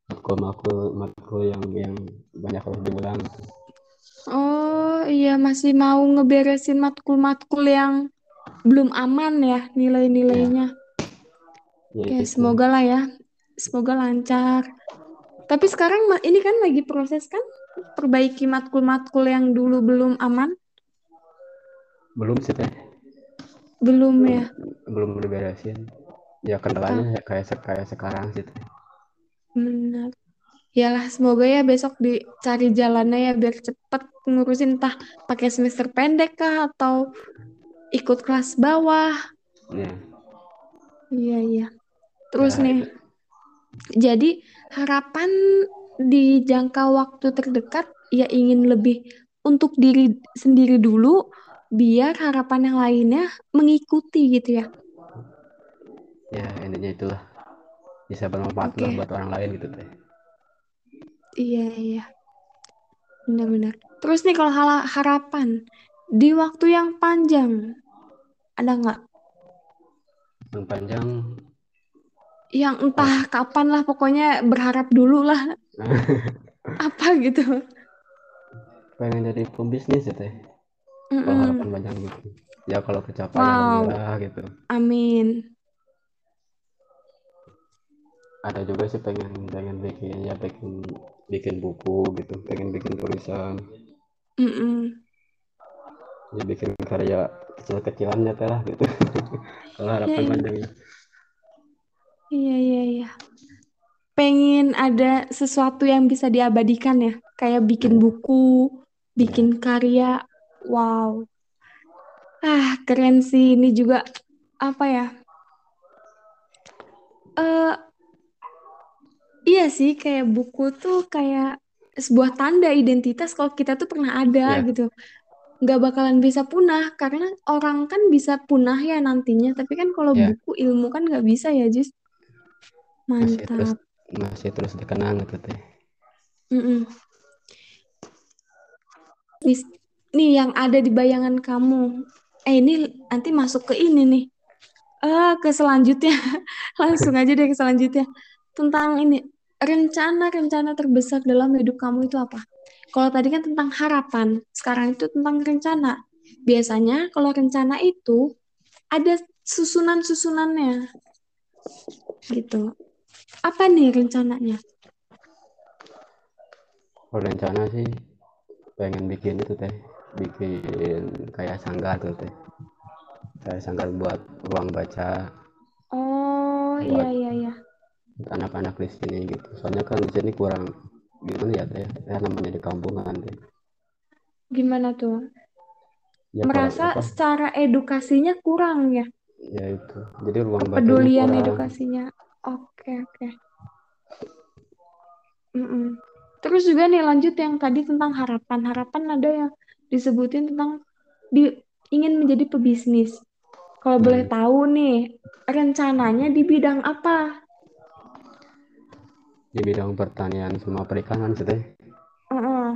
Matkul-matkul matkul yang yang banyak harus diulang gitu. Oh iya, masih mau ngeberesin matkul-matkul yang belum aman ya ya nilai-nilainya. ya Oke, itu semoga lah ya. Semoga lancar. Tapi sekarang ini kan lagi proses kan perbaiki matkul-matkul yang dulu belum aman. belum sih teh Belum belum ya. belum diberesin ya kendalanya ya kayak kayak sekarang sih teh benar. Yalah, semoga ya besok dicari jalannya ya biar cepet ngurusin entah pakai semester pendek kah atau ikut kelas bawah. ya Iya, iya. Terus ya nih, itu jadi harapan di jangka waktu terdekat ya ingin lebih untuk diri sendiri dulu biar harapan yang lainnya mengikuti gitu ya. ya intinya itulah bisa bermanfaat lah Oke, buat orang lain gitu teh iya, iya. Benar-benar. Terus nih kalau harapan di waktu yang panjang ada nggak? yang panjang Yang oh, entah kapan lah pokoknya berharap dulu lah apa gitu. pengen jadi pembisnis ya teh kalau Mm-mm. harapan panjang gitu ya kalau kecapai Wow, alhamdulillah gitu amin. Ada juga sih pengen pengen bikin ya bikin bikin buku gitu pengen bikin tulisan Mm-mm. ya bikin karya kecil-kecilannya teh lah gitu kalau harapan iya. panjangnya Iya, iya, iya. Pengen ada sesuatu yang bisa diabadikan ya, kayak bikin buku, bikin karya. Wow. Ah, keren sih. Ini juga apa ya? Eh, iya sih, kayak buku tuh kayak sebuah tanda identitas kalau kita tuh pernah ada ya gitu. Nggak bakalan bisa punah, karena orang kan bisa punah ya nantinya. Tapi kan kalau ya buku ilmu kan nggak bisa ya, Jis. masih terus Mantap. masih terus dikenang gitu teh. Nih, nih yang ada di bayangan kamu. Eh ini nanti masuk ke ini nih. Eh ke selanjutnya. Langsung aja deh ke selanjutnya. Tentang ini rencana-rencana terbesar dalam hidup kamu itu apa? Kalau tadi kan tentang harapan, sekarang itu tentang rencana. Biasanya kalau rencana itu ada susunan-susunannya gitu. Apa nih rencananya? kalau rencana sih pengen bikin itu teh bikin kayak sanggar gitu teh kayak sanggar buat ruang baca Oh iya buat iya iya. Anak-anak di sini gitu soalnya kan di sini kurang gimana ya teh ya namanya di kampungan teh Gimana tuh? ya Merasa apa secara edukasinya kurang ya? ya itu jadi ruang Kepedulian edukasinya. Oke oke. Mm-mm. Terus juga nih lanjut yang tadi tentang harapan. Harapan ada yang disebutin tentang di ingin menjadi pebisnis. Kalau boleh hmm. tahu nih, rencananya di bidang apa? Di bidang pertanian sama perikanan sih teh Heeh.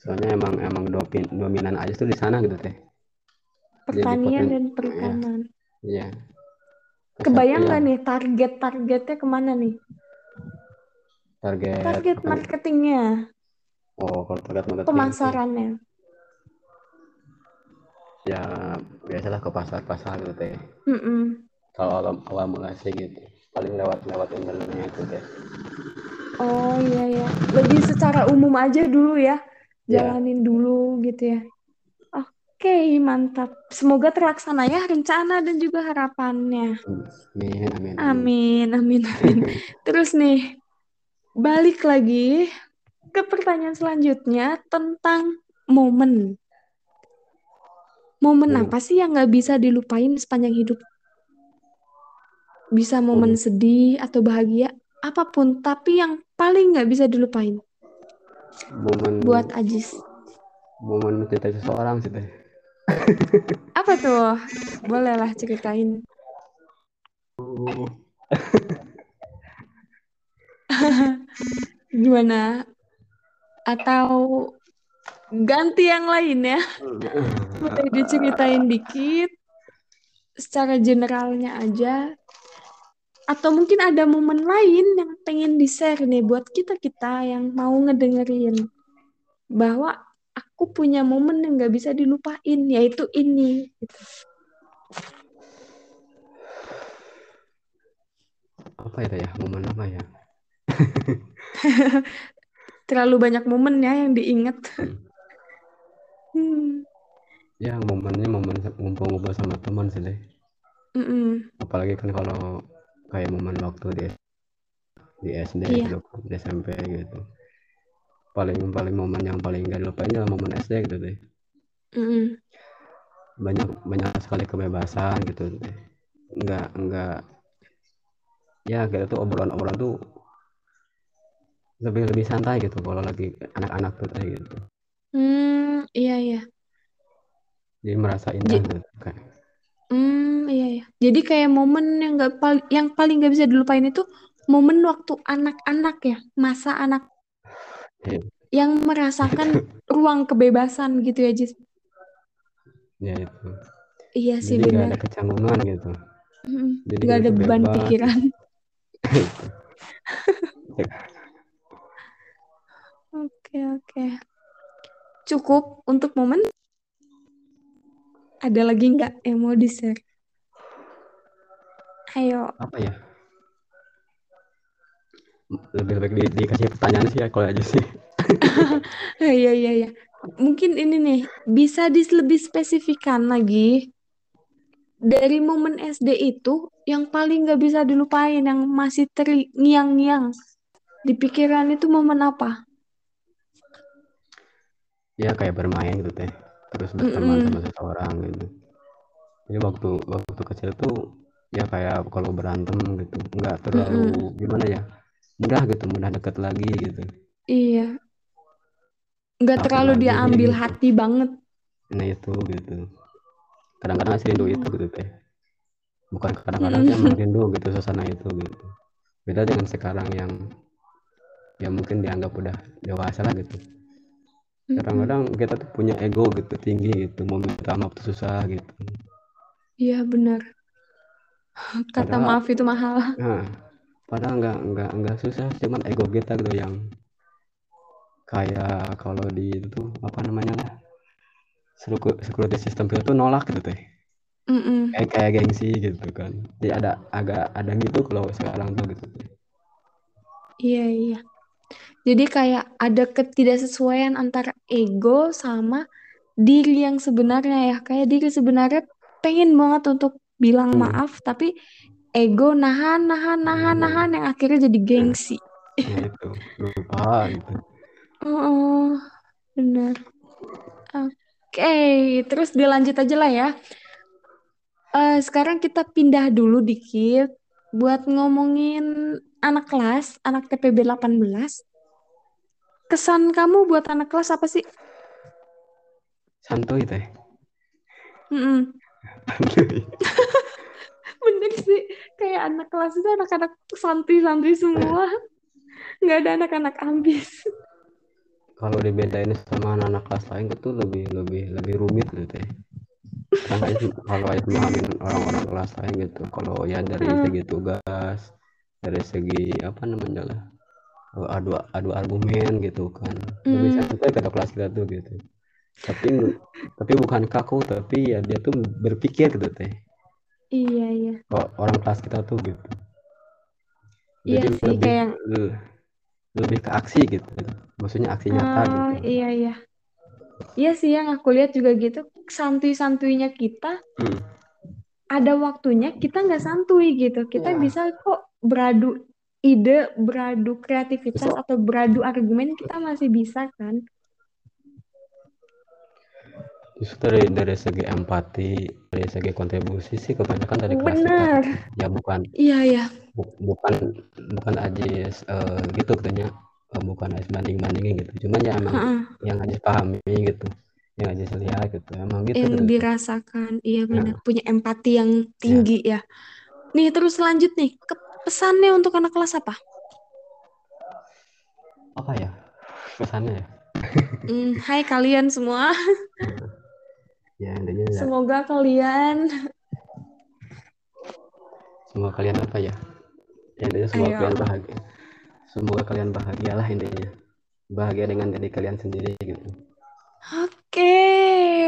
soalnya emang emang dopin, dominan aja tuh di sana gitu teh Pertanian dan ya perikanan. ya ke satu Kebayang yang nggak nih target-targetnya ke mana nih? target Target marketingnya, oh kalau target marketing pemasarannya. ya biasalah ke pasar-pasar gitu teh Mm-mm. kalau awal awal mulai sih gitu paling lewat lewat internetnya itu teh Oh iya ya, lebih secara umum aja dulu ya, ya jalanin dulu gitu ya. Oke, mantap. Semoga terlaksana ya rencana dan juga harapannya. amin amin amin Amin, amin, amin. Terus nih, balik lagi ke pertanyaan selanjutnya tentang momen. Momen hmm. apa sih yang nggak bisa dilupain sepanjang hidup? Bisa momen Waduh, sedih atau bahagia, apa pun, tapi yang paling nggak bisa dilupain momen buat Ajis. momen mencintai seseorang sih teh Apa tuh? Bolehlah ceritain. Gimana? Atau ganti yang lain ya? Boleh diceritain dikit, secara generalnya aja. Atau mungkin ada momen lain yang pengen di-share nih buat kita-kita yang mau ngedengerin. Bahwa aku punya momen yang gak bisa dilupain, yaitu ini. Gitu. apa itu ya momen apa ya Terlalu banyak momen ya yang diingat. hmm. Hmm. ya momennya momen ngumpul-ngumpul sama teman sih deh Mm-mm. apalagi kan kalau kayak momen waktu di di SD Iya. gitu kan, di SMP gitu paling paling momen yang paling gak dilupain adalah momen SD gitu deh Mm-mm. banyak banyak sekali kebebasan gitu deh nggak nggak ya kita tuh obrolan-obrolan tuh lebih lebih santai gitu kalau lagi anak-anak tuh kayak gitu Hmm, iya iya. jadi merasa indah J- gitu kayak Hmm, iya iya. Jadi kayak momen yang nggak paling yang paling nggak bisa dilupain itu momen waktu anak-anak ya, masa anak ya, yang merasakan ruang kebebasan gitu ya, Jis. ya itu Iya sih jadi nggak benar. ada kecanggungan gitu Mm, jadi Nggak kita ada beban bebas pikiran. gitu. Oke oke. Cukup untuk momen. Ada lagi nggak yang mau di-share? Ayo. apa ya lebih baik di, dikasih pertanyaan sih ya kalau aja sih Iya, iya, iya. Mungkin ini nih, bisa dis lebih spesifikan lagi. Dari momen SD itu, yang paling gak bisa dilupain, yang masih terngiang-ngiang di pikiran itu momen apa? ya kayak bermain gitu teh terus berteman Mm-mm. sama seseorang gitu. Jadi waktu waktu kecil tuh ya kayak kalau berantem gitu nggak terlalu gimana ya mudah gitu mudah deket lagi gitu. Iya, nggak akur terlalu dia ambil gitu. hati banget. nah itu gitu. Kadang-kadang masih rindu itu gitu teh. Bukan kadang-kadang sih emang rindu gitu suasana itu gitu. Beda dengan sekarang yang ya mungkin dianggap udah dewasa lah gitu. Kadang-kadang kita tuh punya ego gitu tinggi gitu mau minta maaf tuh susah gitu Iya, benar. Kata padahal maaf itu mahal. nah padahal nggak nggak nggak susah cuman ego kita gitu yang kayak kalau di itu apa namanya lah security system kita tuh nolak gitu teh Mm-mm. kayak kayak gengsi gitu kan jadi ada agak ada gitu kalau sekarang tuh gitu Iya, iya. Jadi kayak ada ketidaksesuaian antara ego sama diri yang sebenarnya ya. Kayak diri sebenarnya pengen banget untuk bilang hmm. maaf, tapi ego nahan, nahan, nahan, nah, nahan yang akhirnya jadi gengsi. nah itu lupa gitu Oh, benar. Oke, terus dilanjut aja lah ya. Eh, sekarang kita pindah dulu dikit buat ngomongin anak kelas, anak TPB 18. Kesan kamu buat anak kelas apa sih? santuy teh Mm-mm. Bener sih, kayak anak kelas itu anak-anak santuy-santuy semua. Nggak ada anak-anak ambis. kalau dibedain sama anak-anak kelas lain itu lebih lebih lebih rumit gitu teh karena itu kalau itu orang-orang kelas lain gitu kalau ya dari segi tugas dari segi apa namanya lah adu adu argumen gitu kan lebih Mm, santai ke kelas kita tuh gitu tapi tapi bukan kaku tapi ya dia tuh berpikir gitu teh iya, iya. Orang kelas kita tuh gitu Iya jadi sih, lebih kayak yang... lebih ke aksi gitu maksudnya aksi nyata Oh, gitu iya, iya. Iya sih, yang aku lihat juga gitu. Santuy-santuinya kita, hmm. ada waktunya kita nggak santuy gitu. Kita ya bisa kok beradu ide, beradu kreativitas, atau beradu argumen, kita masih bisa kan? justru dari dari segi empati dari segi kontribusi sih kebanyakan dari kelas kita Benar. gitu. ya bukan Iya, iya. bu- bukan bukan ajis eh, gitu katanya eh, bukan ajis banding bandingin gitu cuman ya emang Heeh. yang ajis pahami gitu yang ajis lihat gitu emang gitu Yang gitu dirasakan, iya nah benar. Punya empati yang ya tinggi ya. Nih, terus lanjut nih. Ke- Pesannya untuk anak kelas apa? apa ya? Pesannya ya? Hmm, hai kalian semua. ya intinya ya. Semoga kalian, semoga kalian apa ya? Ya intinya semoga kalian ayo. bahagia. Semoga kalian bahagia lah intinya. Bahagia dengan diri kalian sendiri gitu Oke,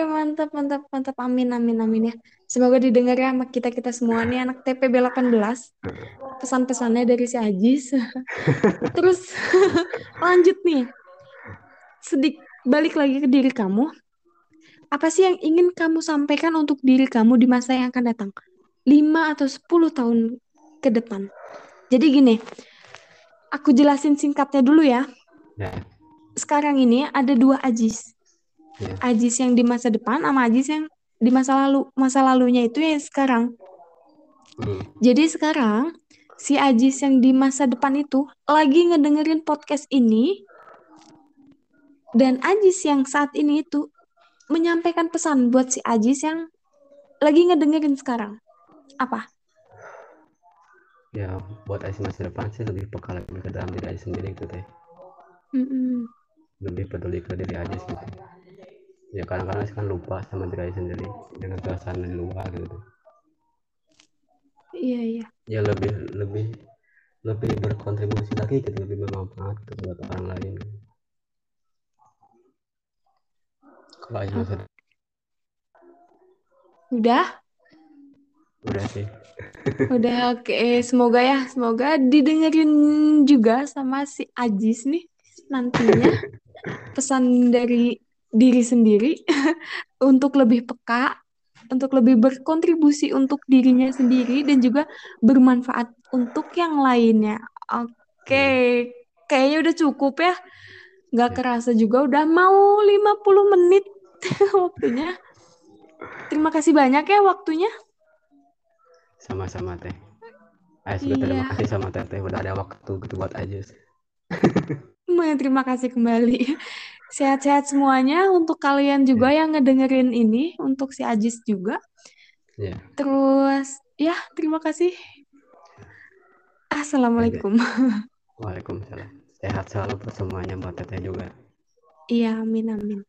mantap, mantap, mantap. Amin, amin, amin ya. Semoga didengar ya sama kita-kita semua nih anak TPB 18. Pesan-pesannya dari si Ajis. Terus lanjut nih. Sedik balik lagi ke diri kamu. Apa sih yang ingin kamu sampaikan untuk diri kamu di masa yang akan datang? 5 atau 10 tahun ke depan. Jadi gini, aku jelasin singkatnya dulu ya. ya Sekarang ini ada dua Ajis. Ya Ajis yang di masa depan sama Ajis yang di masa lalu. Masa lalunya itu ya sekarang. hmm. Jadi sekarang si Ajis yang di masa depan itu lagi ngedengerin podcast ini dan Ajis yang saat ini itu menyampaikan pesan buat si Ajis yang lagi ngedengerin sekarang. Apa? ya buat Ais masa depan sih lebih peka lagi ke dalam diri Ais sendiri gitu teh Mm-mm. lebih peduli ke diri aja gitu ya kadang-kadang kan lupa sama diri sendiri dengan kesan di luar gitu. Iya, iya. ya lebih lebih lebih berkontribusi lagi gitu lebih bermanfaat gitu buat orang lain. Kalau masa udah? udah sih. Udah oke, semoga ya, semoga didengerin juga sama si Ajis nih nantinya. Pesan dari diri sendiri untuk lebih peka, untuk lebih berkontribusi untuk dirinya sendiri dan juga bermanfaat untuk yang lainnya. Oke, kayaknya udah cukup ya. Nggak Ya. kerasa juga udah mau 50 menit waktunya. Terima kasih banyak ya waktunya. sama-sama teh juga terima Iya. kasih sama teteh udah ada waktu gitu buat aja Terima kasih kembali. Sehat-sehat semuanya untuk kalian juga yang ngedengerin ini, untuk si Ajis juga. ya Terus, ya terima kasih. Assalamualaikum. Waalaikumsalam sehat selalu buat semuanya buat teteh juga Iya, amin amin.